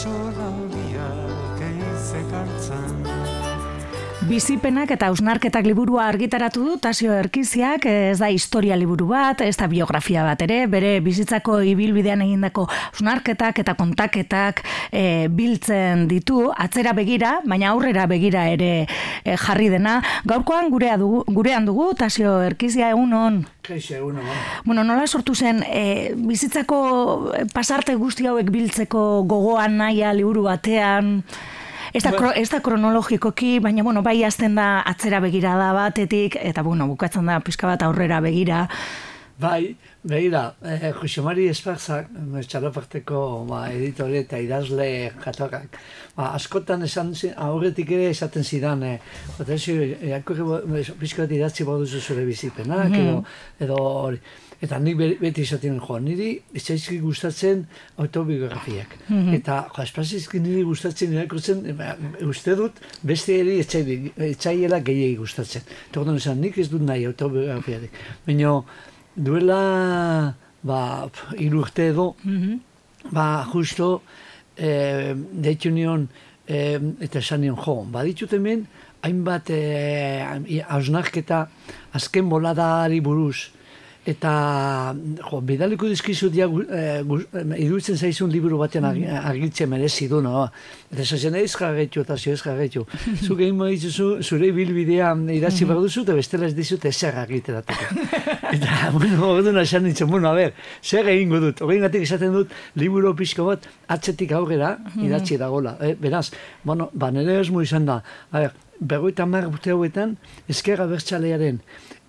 txolaldiak eizekartzen Bizipenak eta ausnarketak liburua argitaratu du Tasio Erkiziak, ez da historia liburu bat, ez da biografia bat ere, bere bizitzako ibilbidean egindako ausnarketak eta kontaketak e, biltzen ditu, atzera begira, baina aurrera begira ere e, jarri dena. Gaurkoan gurea dugu, gurean dugu Tasio Erkizia egun hon. egun Bueno, nola sortu zen, e, bizitzako pasarte guzti hauek biltzeko gogoan naia liburu batean, Ez da, ba- ez da kronologikoki, baina bueno, bai azten da atzera begira da batetik, eta bueno, bukatzen da pizka bat aurrera begira. Bai, begira, eh, Jose Mari Esparzak, txaloparteko ba, editore eta idazle jatokak, ba, askotan esan aurretik ere esaten zidan, eh, ez, pizka bat idatzi baduzu zure bizipenak, mm edo, edo hori. Eta nik beti izaten jo, niri etxaizki gustatzen autobiografiak. Mm Eta jo, espazizki niri gustatzen irakurtzen, ba, uste dut, beste eri etxaiela gehiagi gustatzen. Eta esan, nik ez dut nahi autobiografiarik. Baina duela ba, irurte edo, mm ba, justo, e, deitu nion, e, eta esan nion, jo, baditut hemen, hainbat e, hausnarketa azken boladari buruz, eta jo, bidaliko dizkizu dia e, iruditzen zaizun liburu baten mm. argitzen merezi du, no? Eta zazen ez jarretu eta zio ez jarretu. Zuk egin moitzuzu, zure bilbidea idatzi behar duzu, eta bestela ez dizut ezer argiteratuko. eta, bueno, orduan esan nintzen, bueno, a ber, zer egingo dut? Horrein gatik esaten dut, liburu pixko bat, atzetik aurrera, idatzi dagola. Eh, beraz, bueno, ba, nire ez izan da, a ber, berroita mar urte hauetan, ezkerra bertxalearen,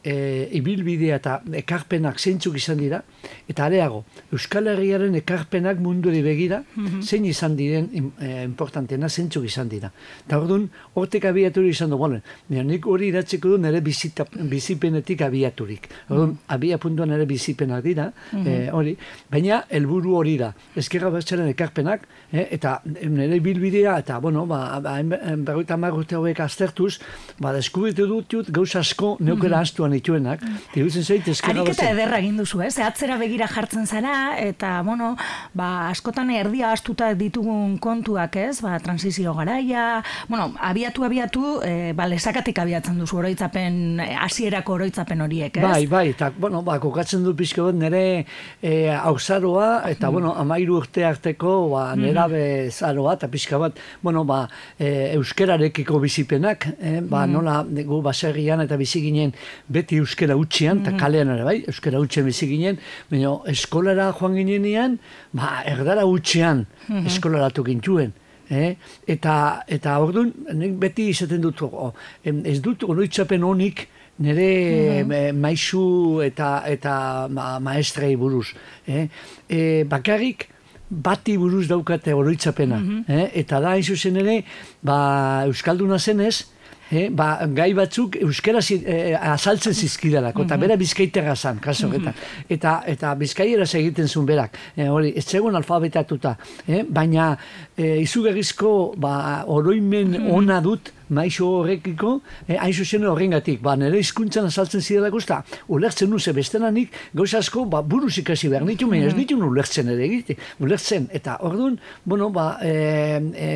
e, ibilbidea eta ekarpenak zeintzuk izan dira, eta areago, Euskal Herriaren ekarpenak munduari begira, mm zein izan diren e, importantena zeintzuk izan dira. Eta hor hortek abiaturi izan du, bueno, nik hori idatzeko du nire bizita, bizipenetik abiaturik. Hor mm abia puntuan nire bizipenak dira, mm hori, baina helburu hori da, ezkerra bertxaren ekarpenak, e, eta nire bilbidea, eta, bueno, ba, ba, berroita marrute hauek aztertuz, ba, deskubritu dut, gauz asko neukera mm -hmm nituenak, iruditzen zait eskera Ariketa ederra egin duzu, ez? Atzera begira jartzen zara, eta, bueno, ba, askotan erdia astuta ditugun kontuak, ez? Ba, transizio garaia, bueno, abiatu, abiatu, e, ba, lesakatik abiatzen duzu oroitzapen, eh, hasierako oroitzapen horiek, ez? Bai, bai, eta, bueno, ba, kokatzen du pixko bat nire e, auzaroa, eta, mm. bueno, amairu urte arteko, ba, mm. nera bezaroa, eta pixka bat, bueno, ba, e, euskerarekiko bizipenak, e, ba, mm. nola, gu, baserrian eta biziginen, beti euskera utxian, eta mm kalean ere bai, euskera utxian bizi ginen, baina eskolara joan ginenean, ba, erdara utxian mm -hmm. eskolaratu gintuen. Eh? Eta, eta orduan, nik beti izaten dut, oh, ez dut oroitzapen honik, nire mm maizu eta, eta ma, maestrei buruz. Eh? E, bakarrik, bati buruz daukate oroitzapena. Mm eh? Eta da, izu zen ere, ba, Euskalduna zenez, eh, ba, gai batzuk euskera zi, eh, azaltzen zizkidalako, eta mm -hmm. bera bizkaiterra zan, kaso mm -hmm. eta, eta bizkaiera egiten zuen berak, eh, hori, ez zegoen alfabetatuta, eh, baina eh, izugarrizko ba, oroimen mm ona dut, maixo horrekiko, eh, hain zuzen horrengatik, ba, nire izkuntzan azaltzen zidela guzta, ulertzen nuze bestenanik, gauz asko, ba, buruz ikasi behar nitu, mm ez nitu ulertzen ere egite, ulertzen, eta orduan, bueno, ba, e, e,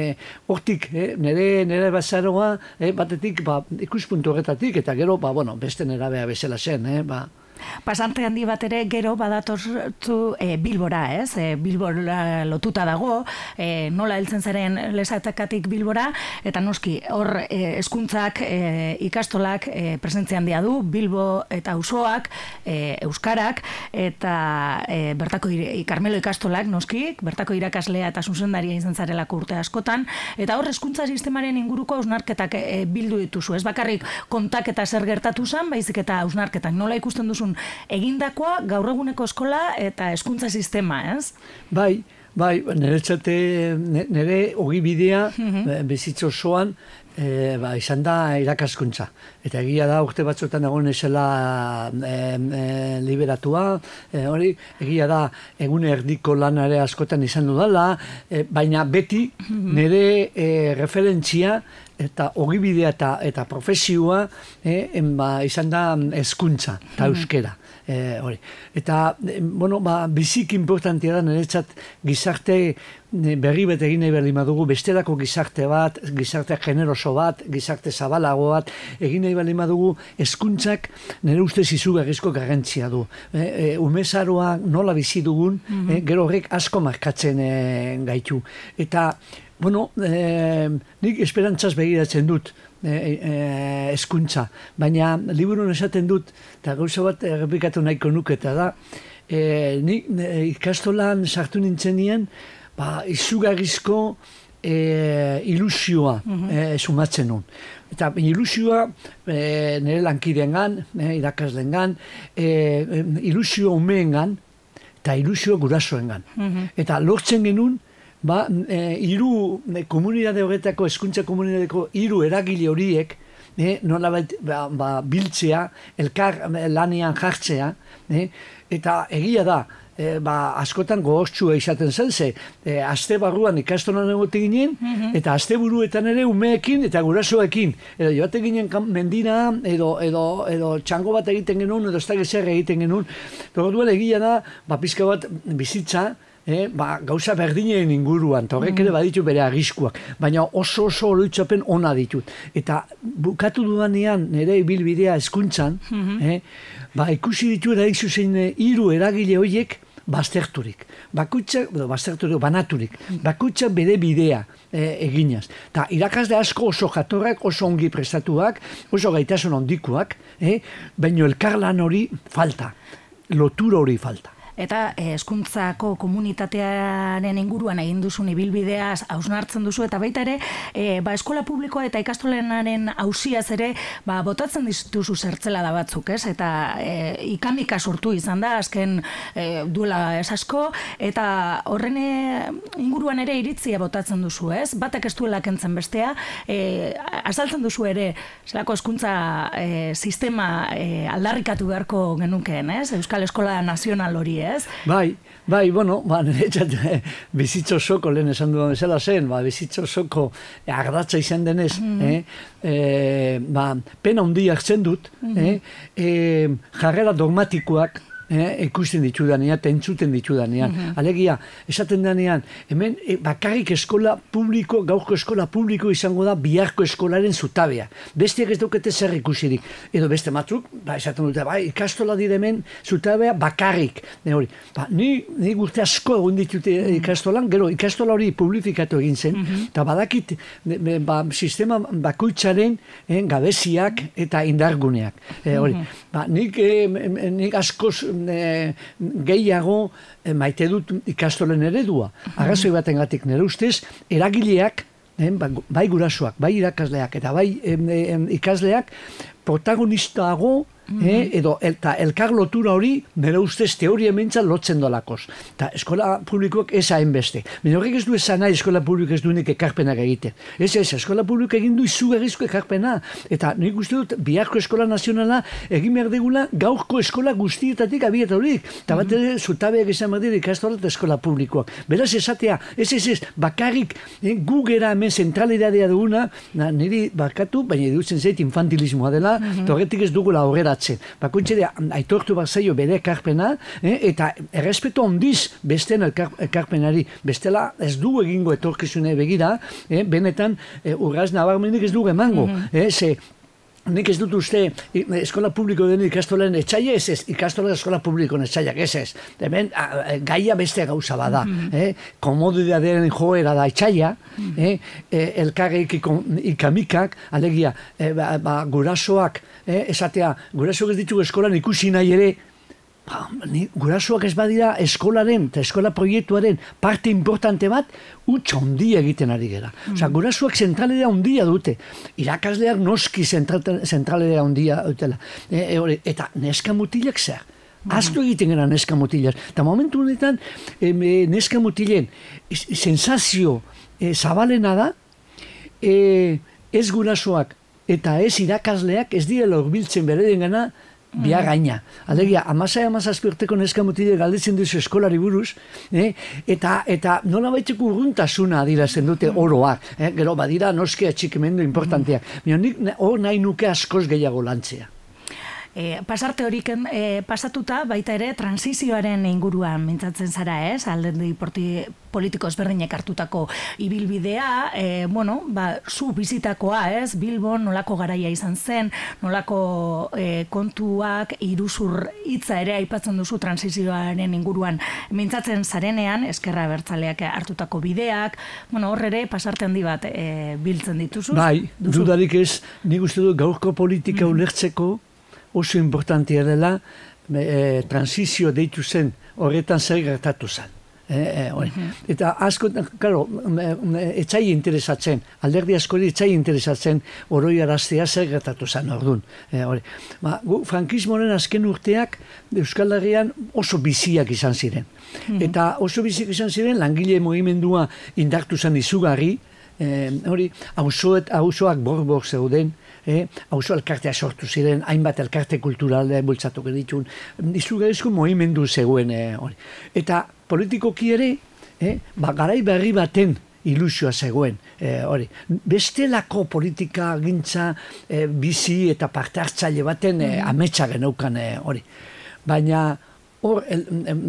hortik, eh, nire, nire bazaroa, eh, batetik, ba, ikuspuntu horretatik, eta gero, ba, bueno, beste nera beha bezala zen, eh, ba, Pasante handi bat ere gero badatortu e, Bilbora, ez? E, Bilbora lotuta dago, e, nola heltzen zaren lesatakatik Bilbora, eta noski hor e, eskuntzak, e, ikastolak e, presentzia handia du, Bilbo eta Usoak, e, Euskarak, eta e, bertako ikarmelo ikastolak, noski, bertako irakaslea eta zuzendaria izan zarelako urte askotan, eta hor eskuntza sistemaren inguruko ausnarketak e, bildu dituzu, ez bakarrik kontak eta zer gertatu zen, baizik eta ausnarketak, nola ikusten duzu egindakoa gaur eguneko eskola eta hezkuntza sistema, ez? Bai, bai, nire txate, nire ogi bidea, mm bizitzo osoan, e, ba, izan da irakaskuntza. Eta egia da, urte batzuetan egon esela e, e, liberatua, e, hori, egia da, egun erdiko lanare askotan izan dudala, e, baina beti nire e, referentzia eta ogibidea eta, eta profesioa e, ba, izan da hezkuntza eta euskera. e, hori. Eta, bueno, ba, bizik importantia da, niretzat gizarte e, berri bet egin nahi berri madugu, bestelako gizarte bat, gizarte generoso bat, gizarte zabalago bat, egin nahi berri madugu, eskuntzak nire ustez izugarrizko garrantzia du. E, e, umezaroa nola bizi dugun, e, gero horrek asko markatzen e, gaitu. Eta, bueno, e, nik esperantzaz begiratzen dut, e, e, eskuntza. Baina liburun esaten dut, eta gauza bat errepikatu nahiko nuketa da, e, nik e, ikastolan sartu nintzen nien, ba, izugarrizko e, ilusioa e, sumatzen nun. Eta ilusioa e, nire lankideen gan, e, irakasleen gan, e, ilusio umeen gan, eta ilusio gurasoen gan. Eta lortzen genuen, ba, e, iru e, komunitate horretako, eskuntza komunitateko iru eragile horiek, e, nola ba, ba, biltzea, elkar lanian jartzea, e, eta egia da, e, ba, askotan gogortxua izaten zen, ze e, aste barruan ikastonan egote ginen, eta aste buruetan ere umeekin eta gurasoekin. Edo joate ginen mendina, edo, edo, edo txango bat egiten genuen, edo ez da egiten genuen. Pero duela egia da, ba, pizka bat bizitza, eh, ba, gauza berdinen inguruan, torrek ere baditu bere arriskuak, baina oso oso oroitzapen ona ditut. Eta bukatu dudanean nire ibilbidea eskuntzan, eh, ba, ikusi ditu eraik zuzen hiru eragile horiek bazterturik. Bakutsa, edo bazterturik, banaturik. Bakutsa bere bidea eh, eginaz. Ta irakasle asko oso jatorrak, oso ongi prestatuak, oso gaitasun ondikuak, eh, baina elkarlan hori falta. Lotura hori falta eta eh, hezkuntzako komunitatearen inguruan egin duzun ibilbidea hausnartzen duzu eta baita ere e, ba, eskola publikoa eta ikastolenaren hausiaz ere ba, botatzen dituzu zertzela da batzuk, ez? Eta e, ikamika sortu izan da azken e, duela esasko eta horren inguruan ere iritzia botatzen duzu, ez? Batek ez duela kentzen bestea, e, azaltzen duzu ere zelako hezkuntza e, sistema e, aldarrikatu beharko genukeen, ez? Euskal Eskola Nazional hori, ez? Bai, bai, bueno, ba, niretzat, eh, bizitzo soko, lehen esan duan bezala zen, ba, bizitzo soko agradatza izan denez, mm eh, eh, ba, pena hundi hartzen dut, mm -hmm. eh, eh, jarrera dogmatikoak, eh, ikusten ditu danean, tentzuten ditu danean. Mhm. Alegia, esaten danean, hemen e, bakarrik eskola publiko, gaurko eskola publiko izango da biharko eskolaren zutabea. Bestiak ez dukete zer ikusirik. Edo beste matruk, ba, esaten dute, bai, ikastola dire hemen zutabea bakarrik. Ne hori, ba, ni, ni gurte asko egun ditute mhm. ikastolan, gero ikastola hori publifikatu egin zen, mhm. eta badakit, ba, sistema bakoitzaren eh, gabeziak eta indarguneak. E, hori, ba, nik, eh, nik askoz e, gehiago e, maite dut ikastolen eredua. Arrazoi baten gatik nire ustez, eragileak, e, bai gurasoak, bai irakasleak eta bai ikasleak protagonistago eh, edo eta elkar lotura hori nire ustez teoria mentza lotzen dolakoz. Ta eskola publikoak ez hain beste. Baina horrek ez du esan nahi eskola publiko ez duenik ekarpenak egite. Ez ez, eskola publiko egin du izugarrizko ekarpena. Eta nik uste dut, biharko eskola nazionala egin behar degula gaurko eskola guztietatik abiet horik. Eta bat ere, zutabeak izan behar dira ikastola eta eskola publikoak. Beraz esatea, ez ez ez, bakarrik eh, gu gera hemen zentralidadea duguna, na, niri barkatu, baina edutzen zait infantilismoa dela, mm -hmm. ez dugula horrela ateratzen. Bakoitze da, aitortu bat zaio bere ekarpena, eh, eta errespeto ondiz besten ekarpenari, bestela ez du egingo etorkizune begira, eh, benetan eh, urraz nabarmenik ez du emango. Mm -hmm. eh, ze, Nik ez dut uste eskola publiko den ikastolen etxaila ez ez, ikastola eskola publiko etxaiak ez ez. Hemen gaia beste gauza bada. Mm -hmm. eh? Komodidaderen joera da etxaila, mm -hmm. eh? ikamikak, alegia, eh, ba, ba, gurasoak, eh? esatea, gurasoak ez ditugu eskolan ikusi nahi ere, ba, ni, gurasoak ez badira eskolaren eta eskola proiektuaren parte importante bat, utx ondia egiten ari gera. Mm. Osa, gurasuak zentraledea ondia dute. Irakasleak noski zentraledea ondia dutela. E, e, eta neska mutilak zer? Mm. Aztu egiten gara neska mutilak. Eta momentu honetan, e, neska mutilen sensazio e, zabalena da, e, ez gurasuak eta ez irakasleak ez direla urbiltzen bere gana, bia mm. gaina. Alegia, amasai amazazpi urteko neska mutide galdetzen duzu eskolari buruz, eh? eta, eta nola baiteko urruntasuna adirazten dute mm. oroak. Eh? Gero, badira noskea txikimendu importanteak. Mm. nik hor nahi nuke askoz gehiago lantzea. E, pasarte horik e, pasatuta baita ere transizioaren inguruan mintzatzen zara, ez? Alderdi politiko ezberdinek hartutako ibilbidea, e, bueno, ba, zu bizitakoa, ez? Bilbon nolako garaia izan zen, nolako e, kontuak iruzur hitza ere aipatzen duzu transizioaren inguruan mintzatzen zarenean, eskerra bertzaleak hartutako bideak, bueno, hor ere pasarte handi bat e, biltzen dituzu. Bai, dudarik ez, nik uste du gaurko politika mm ulertzeko, oso importantia dela e, transizio deitu zen horretan zer gertatu zen. E, e, Eta asko, karo, etxai interesatzen, alderdi askori etxai interesatzen oroi araztea zer gertatu zen orduan. E, ba, gu, frankismoren azken urteak Euskal Herrian oso biziak izan ziren. Eta oso biziak izan ziren langile mugimendua indartu zen izugarri, e, hori, hausoak borbor zeuden, eh, hauzo elkartea sortu ziren, hainbat elkarte kulturale bultzatu ditun, izugarrizko mohimendu zegoen eh, hori. Eta politikoki ere, eh, ba, garai berri baten ilusioa zegoen, eh, hori. Bestelako politika gintza eh, bizi eta parte hartzaile baten eh, mm. ametsa genaukan eh, hori. Baina, hor,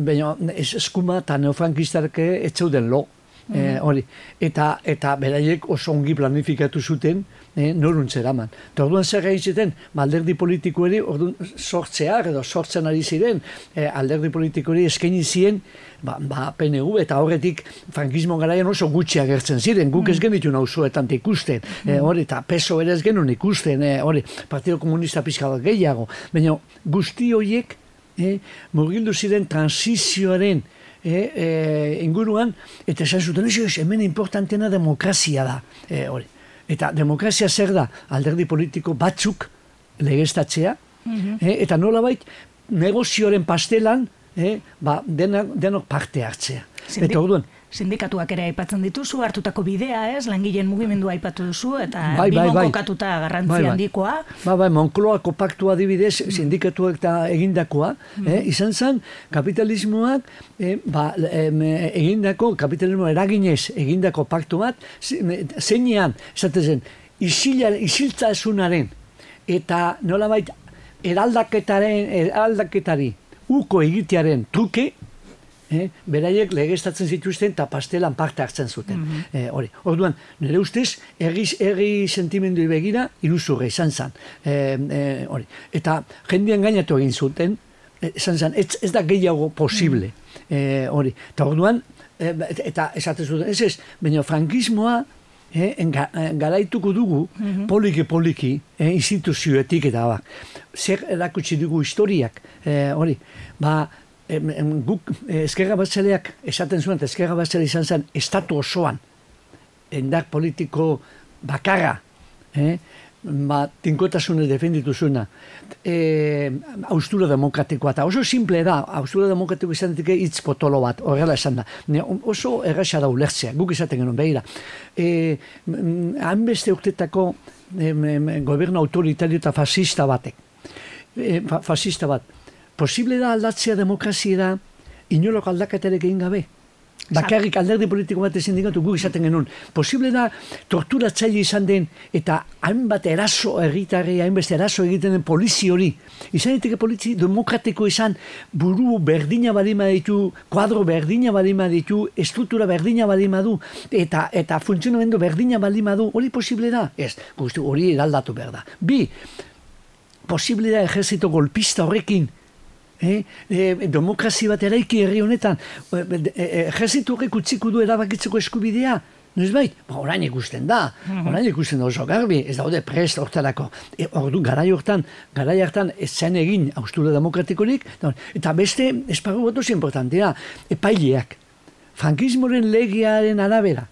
baina, eskuma eta neofrankistarke etzeuden lo, eh, hori. Eta, eta beraiek oso ongi planifikatu zuten, eh, norun zeraman. Eta orduan zer gain ziten, ba, alderdi politiko eri, orduan sortzeak edo sortzen ari ziren, eh, alderdi politiko eri eskaini ziren, ba, ba, PNV eta horretik frankismo garaian oso gutxi agertzen ziren, guk ez mm. genitu nauzuetan ikusten, eh, mm. hori, eta peso ere ez genuen ikusten, eh, hori, Partido Komunista pizka gehiago, baina guzti horiek, eh, murgildu ziren transizioaren, e, e, inguruan, eta esan zuten, hemen importantena demokrazia da. E, hori. Eta demokrazia zer da, alderdi politiko batzuk legeztatzea, mm eta nola bait, negozioaren pastelan, e, ba, denok, denok parte hartzea. eta orduan, sindikatuak ere aipatzen dituzu, hartutako bidea, ez, langileen mugimendua aipatu duzu, eta bai, bai, bai. kokatuta garrantzi bai, bai. handikoa. Ba, bai, Monkloako paktua adibidez, mm. sindikatuak eta egindakoa, mm. eh, izan zen, kapitalismoak, eh, ba, egindako, kapitalismo eraginez egindako paktu bat, zeinean, esaten zen, isiltza esunaren, eta nolabait, eraldaketaren, eraldaketari, uko egitearen truke, eh, beraiek legeztatzen zituzten eta pastelan parte hartzen zuten. Mm -hmm. hori. Orduan, nire ustez, erri, erri sentimendu begira, iruzurra izan zen. Eh, eh, hori. Eta jendean gainatu egin zuten, izan zen, ez, ez da gehiago posible. Mm hori. Eta orduan, eta esaten zuten, ez ez, baina frankismoa, eh, garaituko dugu, mm poliki-poliki, eh, instituzioetik eta ba. Zer erakutsi dugu historiak, eh, hori. Ba, em, em, guk eh, eskerra batzeleak esaten zuen, eskerra batzele izan zen estatu osoan, endar politiko bakarra, eh? ba, tinkotasune defenditu zuena, e, austura demokratikoa, eta oso simple da, austura demokratikoa izan ditike hitz potolo bat, horrela esan da. Ne, oso erraxa da ulertzea, guk izaten genuen behira. E, hanbeste urtetako e, gobernu autoritario eta fascista batek, e, fa, fascista bat, posible da aldatzea demokrazia inolok aldakaterek egin gabe? Bakarrik alderdi politiko bat ezin digatu guk izaten genuen. Posible da torturatzaile izan den eta hainbat eraso erritarri, hainbeste eraso egiten den polizi hori. Izan diteke polizi demokratiko izan buru berdina balima ditu, kuadro berdina balima ditu, estruktura berdina balima du, eta, eta funtzionamendu berdina balima du, hori posible da? Ez, guztu hori eraldatu behar da. Bi, posible da ejerzito golpista horrekin, eh, eh, demokrazi bat eraiki herri honetan, ejerzitu horrek utziko du erabakitzeko eskubidea, Noiz bait? Ba, orain ikusten da. Mhm. Orain ikusten da oso garbi. Ez daude prest hortarako. E, ordu, garai hortan, garai hartan ez zen egin austura demokratikorik. Eta beste, esparru bat oso importantea, epaileak. Frankismoren legiaren arabera.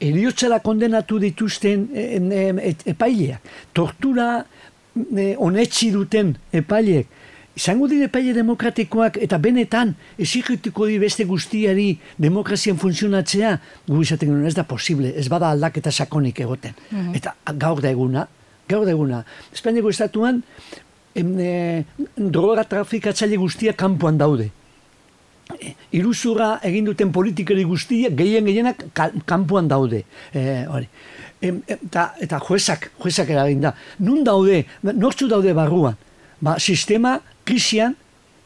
Eriotzela kondenatu dituzten e, e, epaileak. Tortura e, onetsi duten epaileak izango dire paile demokratikoak eta benetan esikritiko di beste guztiari demokrazian funtzionatzea, gu izaten ez da posible, ez bada aldaketa sakonik egoten. Mhm. Eta gaur da eguna, gaur da eguna. Espainiako estatuan, em, e, droga trafikatzaile guztia kanpoan daude. E, iruzura egin duten politikari guztia, gehien gehienak kanpoan daude. E, hori. eta, eta juezak, juezak eragin da. Nun daude, nortzu daude barruan? ba, sistema krisian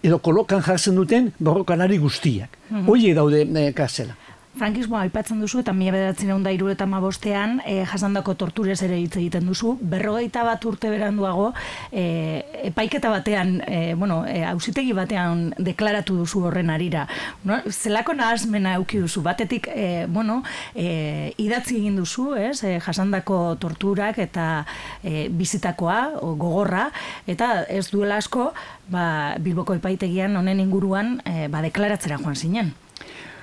edo kolokan jartzen duten borrokalari guztiak. Mm daude e, kartzela. Frankismoa aipatzen duzu eta mila bederatzen egun da eta mabostean e, jasandako torturez ere hitz egiten duzu. Berrogeita bat urte beranduago e, epaiketa batean, e, bueno, e, ausitegi batean deklaratu duzu horren arira. No? Zelako nahazmena euki duzu, batetik, e, bueno, e, idatzi egin duzu, ez, e, jasandako torturak eta e, bizitakoa, o, gogorra, eta ez duela asko, ba, Bilboko epaitegian honen inguruan e, ba, deklaratzera joan zinen.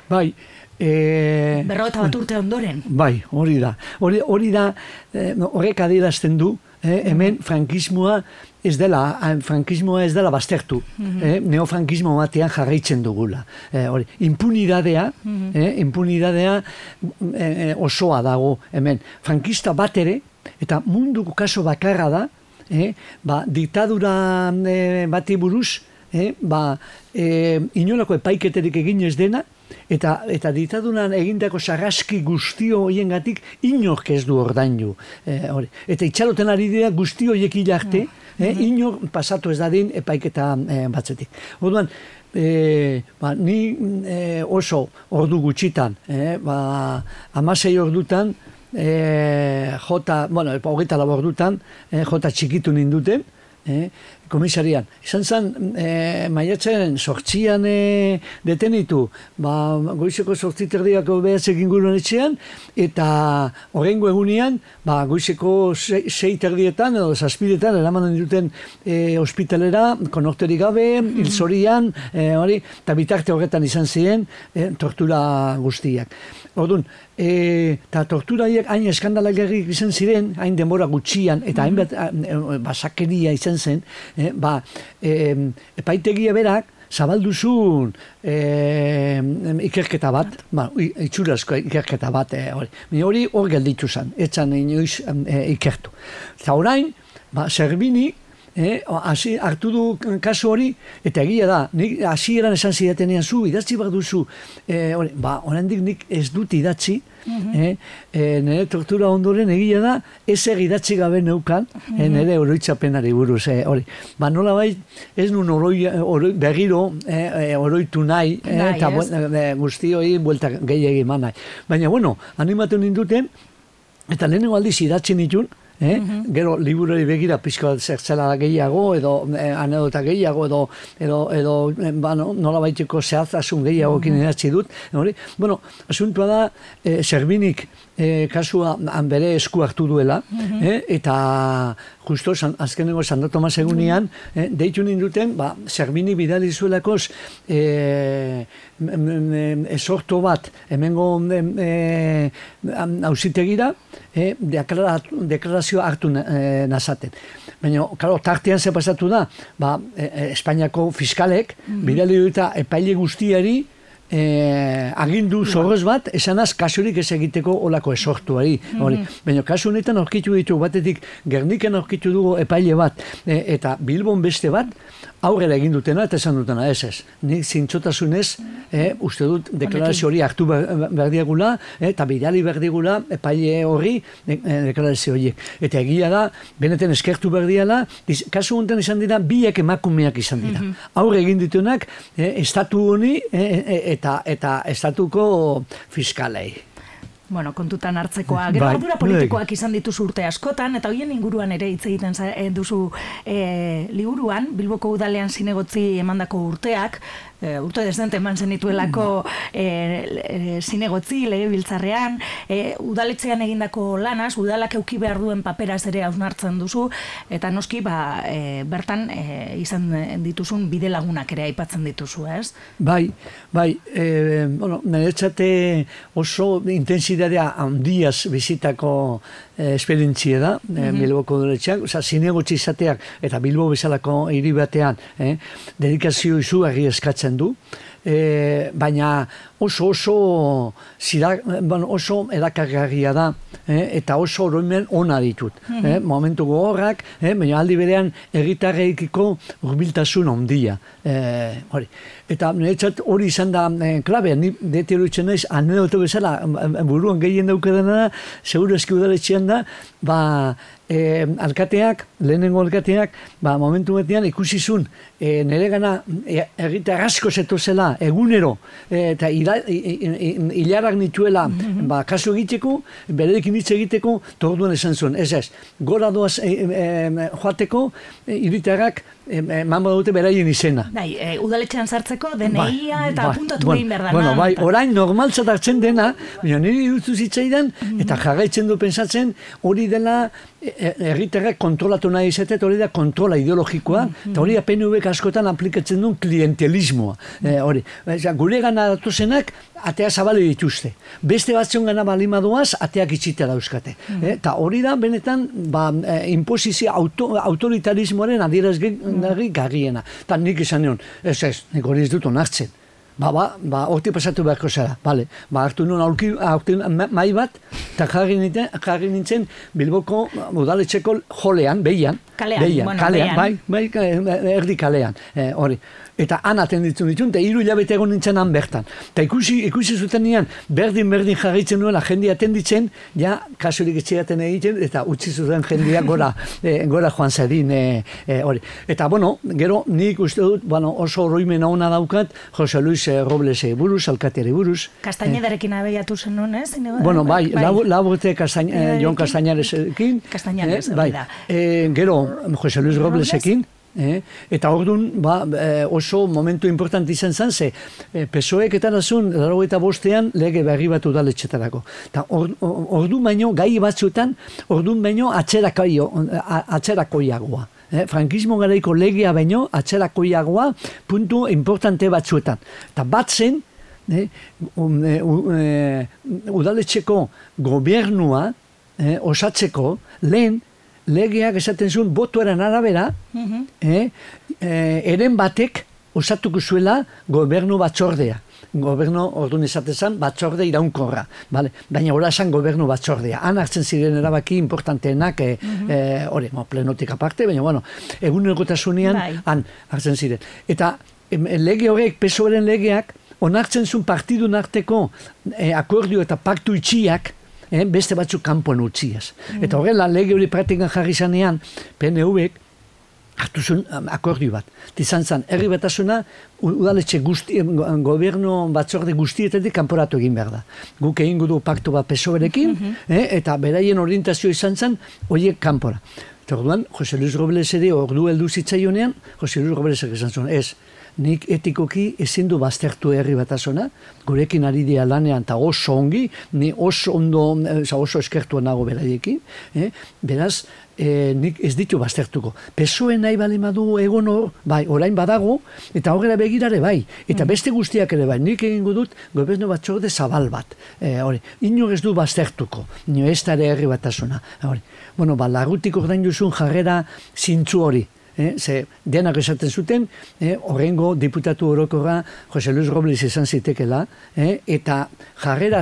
Bai, E, Berrota bat urte ondoren. Bai, hori da. Hori, hori da, e, horrek adierazten du, eh, hemen frankismoa ez dela, frankismoa ez dela baztertu. Mm eh, neofrankismo batean jarraitzen dugula. Eh, hori, impunidadea, mm eh, impunidadea eh, osoa dago hemen. Frankista bat ere, eta munduko kaso bakarra da, eh, ba, diktadura eh, bati buruz, eh, ba, eh, inolako epaiketerik egin ez dena, eta eta ditadunan egindako sarraski guztio hoiengatik inork ez du ordaindu. E, hori. Eta itxaloten ari dira guztio hoiek ilarte mm. e, inor pasatu ez dadin epaiketa e, batzetik. Orduan E, ba, ni e, oso ordu gutxitan, e, ba, amasei ordutan, e, jota, bueno, hogeita labordutan, e, jota txikitu ninduten, e, komisarian. Izan zen, e, maiatzen, sortzian e, detenitu, ba, goizeko sortziterdiako behatzek inguruen etxean, eta horrengo egunean, ba, goizeko sei terdietan, edo zazpidetan, eraman duten e, ospitalera, konorteri gabe, mm ilzorian, e, hori, eta bitarte horretan izan ziren, e, tortura guztiak. Orduan, eta torturaiek hain eskandalagarrik izan ziren, hain denbora gutxian, eta hain mm basakeria izan zen, eh, ba, eh, epaitegia berak, zabalduzun eh, ikerketa bat, ba, itxurazko ikerketa bat, eh, hori. hori hor gelditu zen, etzan inoiz eh, ikertu. Eta orain, ba, zerbini, eh, hasi hartu du kasu hori, eta egia da, nik hasi eran esan zidatenean zu, idatzi bat duzu, eh, hori, ba, oraindik nik ez dut idatzi, mm eh, eh, nire tortura ondoren egia da, ez egidatzi gabe neukan, mm -hmm. eh, nire oroitzapenari buruz, eh, hori. Ba, nola bai, ez nun oroi, oroi, berriro eh, oroitu nahi, eh, eta eh, guzti hori buelta gehiagin nahi. Baina, bueno, animatu ninduten, eta lehenengo aldiz idatzi nitun, Eh? Mm Gero liburari begira pizko zertzela gehiago edo eh, anedota gehiago edo edo edo eh, ba, no, nola baiteko zehaztasun gehiago mm -hmm. dut. Hori? Bueno, asuntua da eh, Serbinik eh, kasua bere esku hartu duela mhm. eh? eta justo san, azkenengo Santo Tomas egunean eh, deitu ninduten ba, Serbini bidali zuelakoz eh, esorto bat hemengo eh, ausitegira eh, deklarazio hartu eh, nazaten. Baina, karo, tartean ze pasatu da, ba, e, e, Espainiako fiskalek, mm -hmm. bidali duta epaile guztiari, e, agindu zorroz bat, esanaz kasurik ez egiteko olako esortuari. Mm -hmm. Baina kasu honetan aurkitu ditu batetik, gerniken aurkitu dugu epaile bat, e, eta Bilbon beste bat, aurrera egin dutena eta esan dutena, ez ez. Nik zintzotasunez, eh, uste dut, deklarazio hori hartu berdiagula, eh, eta bidali berdigula, epaile horri, eh, deklarazio horiek. Eta egia da, beneten eskertu berdiala, kasu honetan izan dira, biek emakumeak izan dira. Mm Aurre egin dituenak, eh, estatu honi, eh, eta, eta estatuko fiskalei bueno, kontutan hartzekoa. Gero bai, ardura politikoak bai. izan dituzu urte askotan, eta hoien inguruan ere hitz egiten eh, duzu e, liburuan, Bilboko udalean zinegotzi emandako urteak, e, urte desente eman zenituelako e, zinegotzi, lege biltzarrean, e, udaletzean egindako lanaz, udalak euki behar duen paperaz ere hausnartzen duzu, eta noski, ba, e, bertan e, izan dituzun bide lagunak ere aipatzen dituzu, ez? Bai, bai, e, bueno, niretzate oso intensidadea handiaz bizitako esperientzia da, mm -hmm. Bilboko duretxeak, oza, zinegotzi izateak, eta Bilbo bezalako hiri batean, eh, dedikazio izugarri eskatzen du, e, baina oso oso zira, bueno, oso erakargarria da eh, eta oso oroimen ona ditut. eh, momentu gogorrak, eh, baina aldi berean erritarreikiko urbiltasun ondia. Eh, hori. Eta niretzat hori izan da eh, klabea, ni deti eruditzen naiz, anedoto bezala, eh, buruan gehien daukadana da, seguro eski udaletxean da, ba, eh, alkateak, lehenengo alkateak, ba, momentu batean ikusi zuen, eh, nire gana eh, erritar asko zeto zela, egunero, eh, eta hilarak nituela, ba, kasu egiteko, berekin hitz egiteko, torduan esan zuen, ez ez, gora doaz eh, eh, joateko, hiritarrak eh, emango dute beraien izena. Bai, e, udaletxean sartzeko DNIa Bai, eta bai, apuntatu bueno, egin behar dana. Bueno, bai, orain normaltzat hartzen dena, baina niri irutu zitzaidan, eta jarraitzen du pensatzen, hori dela e- e- herritarrak kontrolatu nahi izatea, eta hori da kontrola ideologikoa, eta hori da PNV askotan aplikatzen duen klientelismoa. Eh, hori, Osea, gure gana datuzenak, atea zabale dituzte. Beste batzion gana balimadoaz, ateak itxita dauzkate. Eh, Eta hori da, benetan, ba, eh, imposizio auto, autoritarismoaren adierazgarri garriena. Eta nik izan nion, ez ez, nik hori ez dut onartzen. Ba, ba, ba, horti pasatu beharko zara, bale. Ba, hartu nuen aurki, aurki, ma- mai bat, eta jarri nintzen, jarri nintzen Bilboko udaletxeko jolean, behian. Kalean, behian, bueno, kalean, behian. bai, bai, erdi kalean, eh, hori. Eta han atenditzen ditun, eta hiru hilabete egon nintzen han bertan. Eta ikusi, ikusi zuten nian, berdin berdin jarraitzen nuela jende atenditzen, ja, kasurik etxeaten egiten, eta utzi zuten jendia gora, eh, gora joan zedin, eh, eh, hori. Eta, bueno, gero, nik uste dut, bueno, oso oroimen ona daukat, Jose Luis eh, Roblesei buruz, alkateari buruz. Kastañedarekin abeiatu zen nun, ez? Bueno, bai, lau, lau urte Castañ, eh, Bai, Jon ekin. Castañaresekin. Castañares, eh, bai. da. Eh, gero, Jose Luis Robles? Roblesekin. Eh, eta orduan ba, eh, oso momentu importante izan zen, ze eh, PSOEk eta nazun, laro eta bostean lege berri bat udaletxetarako. Eta or, or- orduan baino, gai batzuetan, orduan baino atzerakoio, atzerakoiagoa. Eh, frankismo garaiko legea baino atzerakoiagoa puntu importante batzuetan. Eta bat zen, eh, um, u- eh, udaletxeko gobernua eh, osatzeko lehen legeak esaten zuen botuaren arabera Mhm. eh, eh, eren batek osatuko zuela gobernu batzordea. Gobernu, orduan esaten zen, batzorde iraunkorra. Vale? Baina ora esan gobernu batzordea. Han hartzen ziren erabaki importanteenak, eh, eh, hori, mo, plenotik aparte, baina, bueno, egun Bai. han hartzen ziren. Eta em, lege horrek, pesoaren legeak, onartzen zuen partidun arteko eh, akordio eta paktu itxiak, eh, beste batzuk kanpoan utziaz. Eta horrela lege hori praktikan jarri zanean, PNV-ek hartu zuen um, akordio bat. Tizan zan, herri batasuna udaletxe guzti, gobernu batzorde guztietatik kanporatu egin behar da. Guk egin du paktu bat pesoerekin, eh, eta beraien orientazio izan zen, horiek kanpora. Eta orduan, Jose Luis Robles ere ordu heldu zitzaionean, Jose Luis Roblesek esan zuen, ez, nik etikoki ezin du baztertu herri batasuna, gurekin ari dira lanean eta oso ongi, ni oso ondo, eh, oso eskertua nago beraiekin, eh? beraz, eh, nik ez ditu baztertuko. Pesoe nahi bali madu egon hor, bai, orain badago, eta horrela begirare bai, eta beste guztiak ere bai, nik egingo dut gobernu batzorde zabal bat, eh, hori, inor ez du baztertuko, nio ez da herri batasuna, hori. Bueno, ba, lagutik ordain duzun jarrera zintzu hori, Eh, ze denak esaten zuten, eh, horrengo diputatu orokorra Jose Luis Robles izan zitekela, eh, eta jarrera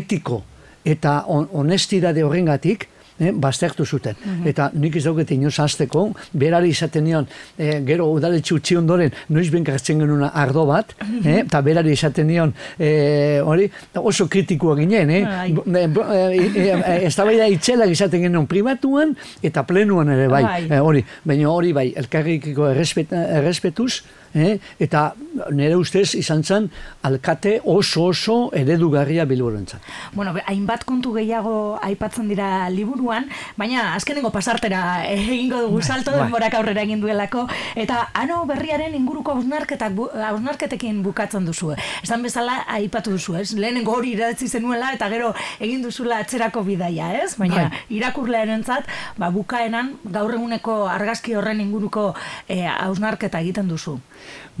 etiko eta on, honestidade horrengatik, eh, baztertu zuten. Eta nik ez dauket inoz hasteko, berari izaten nion, eh, gero udaletxe utzi ondoren, noiz benka hartzen genuen ardo bat, eh, eta berari izaten nion, eh, hori, oso kritikoa ginen, eh? Bai. Eh, eh, eh, eh, eztabaida itzelak izaten genuen pribatuan eta plenuan ere bai. Bai. Hori, baina hori bai, elkarrikiko errespet, errespetuz, eh, eta nire ustez izan zen alkate oso oso eredugarria bilborentzat. Bueno, hainbat kontu gehiago aipatzen dira liburuan, baina azkenengo pasartera egingo dugu salto bai. denborak aurrera egin duelako, eta ano berriaren inguruko hausnarketak bu, hausnarketekin bukatzen duzu. Esan bezala aipatu duzu, ez? Lehenengo hori idatzi zenuela eta gero egin duzula atzerako bidaia, ez? Baina Bai. irakurlearentzat, ba bukaeran gaur eguneko argazki horren inguruko eh, hausnarketa egiten duzu.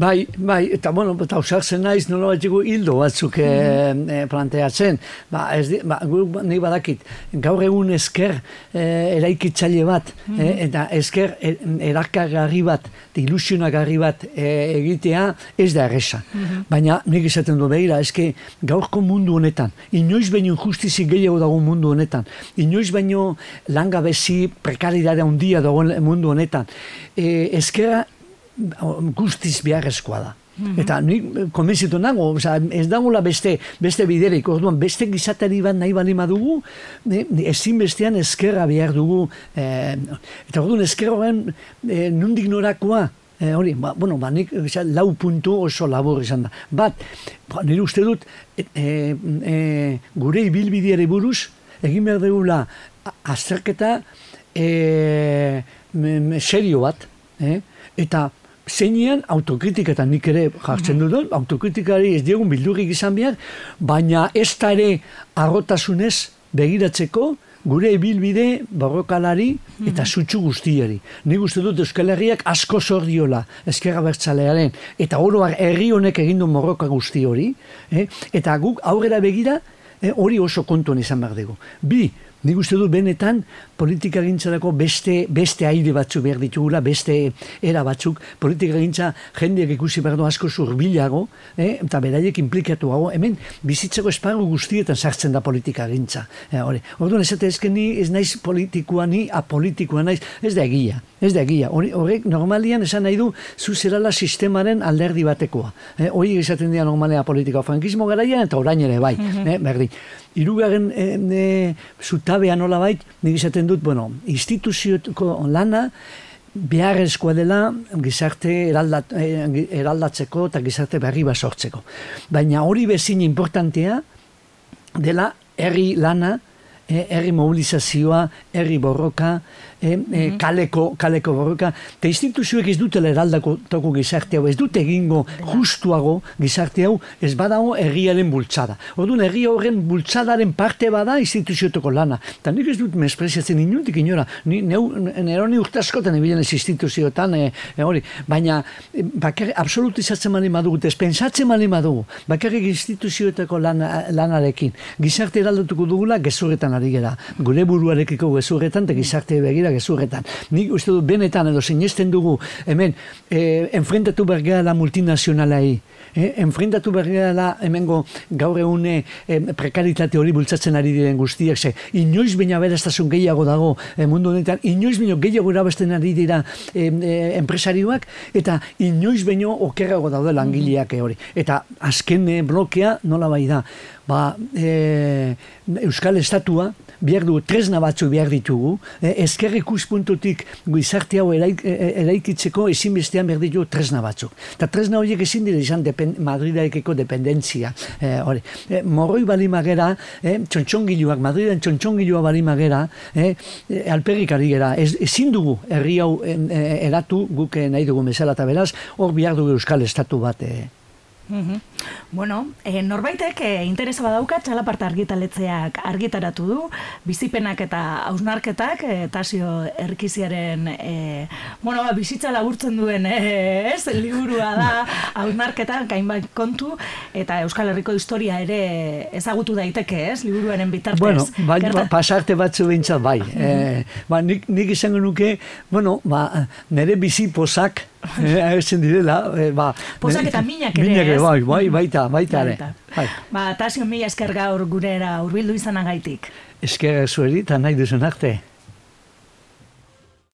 Bai, bai, eta bueno, eta ausartzen naiz nola batxiko hildo batzuk mm planteatzen. Ba, ez di, ba, gu, nahi badakit, gaur egun esker e, eraikitzaile bat, mm eta esker e, erakagarri bat, ilusionagarri bat e, egitea ez da erresa. Mm Baina nik izaten du behira, eske gaurko mundu honetan, inoiz baino justizik gehiago dago mundu honetan, inoiz baino langabezi prekaridadea handia dago mundu honetan, e, eskera guztiz beharrezkoa da. Mhm. Eta ni konbentzitu nago, oza, ez dagoela beste, beste biderik, orduan beste gizatari bat nahi bali madugu, ezin bestean eskerra behar dugu, eh, eta orduan eskerra horren eh, nundik norakoa, eh, hori, ba, bueno, ba, nik bisa, lau puntu oso labur izan da. Bat, ba, nire uste dut, e, e, gure ibilbideari buruz, egin behar dugula azterketa e, serio bat, eh? eta zeinean autokritiketan nik ere jartzen dut, autokritikari ez diegun bildurik izan behar, baina ez da ere arrotasunez begiratzeko, gure ebilbide borrokalari eta sutsu guztiari. Ni uste dut Euskal Herriak asko zordiola eskerra bertzalearen, eta oroak herri honek egindu morroka guzti hori, eh? eta guk aurrera begira, eh, hori oso kontuan izan behar dugu. Bi, Nik uste dut benetan politika gintzarako beste, beste aire batzuk behar ditugula, beste era batzuk, politika gintza jendeak ikusi behar du asko zurbilago, eh? eta beraiek implikatu hemen bizitzeko esparru guztietan sartzen da politika gintza. Eh, Orduan ez ezken ni ez naiz politikoa ni apolitikoa naiz, ez da egia, ez da egia. Horrek normalian esan nahi du zu zerala sistemaren alderdi batekoa. Eh? Hori izaten dira normalea politika frankismo garaian eta orain ere bai, mm -hmm. eh? berdi. Irugarren e, e, zutabea nola bait, nik izaten dut, bueno, instituzioko lana, beharrezkoa dela gizarte eraldat, e, eraldatzeko eta gizarte berri bat sortzeko. Baina hori bezin importantea dela herri lana, herri mobilizazioa, herri borroka, e, e, kaleko, kaleko borroka, eta instituzioek ez dutela eraldako toko gizarte hau, ez dute egingo justuago gizarte hau, ez badago herriaren bultzada. Orduan, herri horren bultzadaren parte bada instituziotoko lana. Eta nik ez dut mespreziatzen inuntik inora, ni, neu, nero ni urtaskoten ebilen ez instituzioetan, e, e, hori, baina e, bakarrik absolutizatzen mali madugu, ez mali madugu, bakarrik instituzioetako lana, lanarekin, gizarte eraldatuko dugula gezurretan ari gera, gure buruarekiko gezurretan, eta gizarte begira gezurretan. Nik uste dut benetan edo sinesten dugu hemen eh, enfrentatu bergea multinazionalai. Eh, enfrentatu bergea hemengo gaur egun eh, prekaritate hori bultzatzen ari diren guztiak. Ze, inoiz baina beraztasun gehiago dago eh, mundu honetan, inoiz baino gehiago erabesten ari dira eh, enpresarioak eta inoiz baino okerrago daude langileak hori. Eta azken eh, blokea nola bai da. Ba, eh, Euskal Estatua, behar dugu, tresna batzu behar ditugu, eh, ezker ikuspuntutik gizarte hau eraik, e, e, eraikitzeko ezinbestean behar ditugu tresna batzuk. Eta tresna horiek ezin dira izan depen, Madridaikeko dependentzia. Eh, hori. Eh, morroi bali magera, eh, txontxongiluak, Madridan txontxongilua bali magera, eh, alperrik ari gera, ez, ezin dugu herri hau eratu guk nahi dugu bezala eta beraz, hor behar dugu Euskal Estatu bat eh, Mm Bueno, e, norbaitek e, interesa badauka txalaparta argitaletzeak argitaratu du, bizipenak eta hausnarketak, e, tasio erkiziaren, e, bueno, ba, bizitza laburtzen duen, e, ez, liburua da, hausnarketan, kainbat kontu, eta Euskal Herriko historia ere ezagutu daiteke, ez, liburuaren bitartez. Bueno, bai, ba, pasarte batzu bintzat, bai. Mm ba, nik, nik izango nuke, bueno, ba, nire bizi posak, Eh, direla, eh, ba... Posak eta minak ere, minak bai, bai, baita, baita, baita. Bai. Ba, tasio mila esker gaur gurera urbildu izanagaitik. Esker zueri, eta nahi duzun arte.